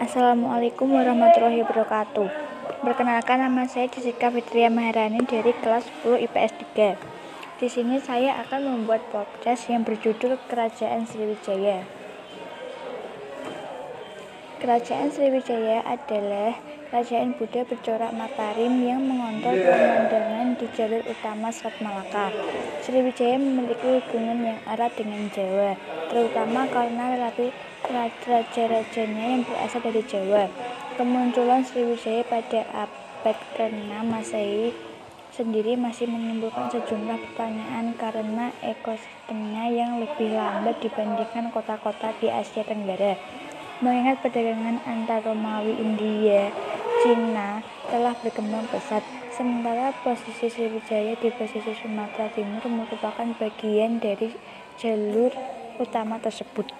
Assalamualaikum warahmatullahi wabarakatuh. Perkenalkan nama saya Jessica Fitria Maharani dari kelas 10 IPS 3. Di sini saya akan membuat podcast yang berjudul Kerajaan Sriwijaya. Kerajaan Sriwijaya adalah kerajaan Buddha bercorak Mataram yang mengontrol jalur utama Selat Malaka. Sriwijaya memiliki hubungan yang erat dengan Jawa, terutama karena relatif raja-rajanya yang berasal dari Jawa. Kemunculan Sriwijaya pada abad ke-6 Masehi sendiri masih menimbulkan sejumlah pertanyaan karena ekosistemnya yang lebih lambat dibandingkan kota-kota di Asia Tenggara. Mengingat perdagangan antar Romawi, India, Cina telah berkembang pesat, sementara posisi Sriwijaya di pesisir Sumatera Timur merupakan bagian dari jalur utama tersebut.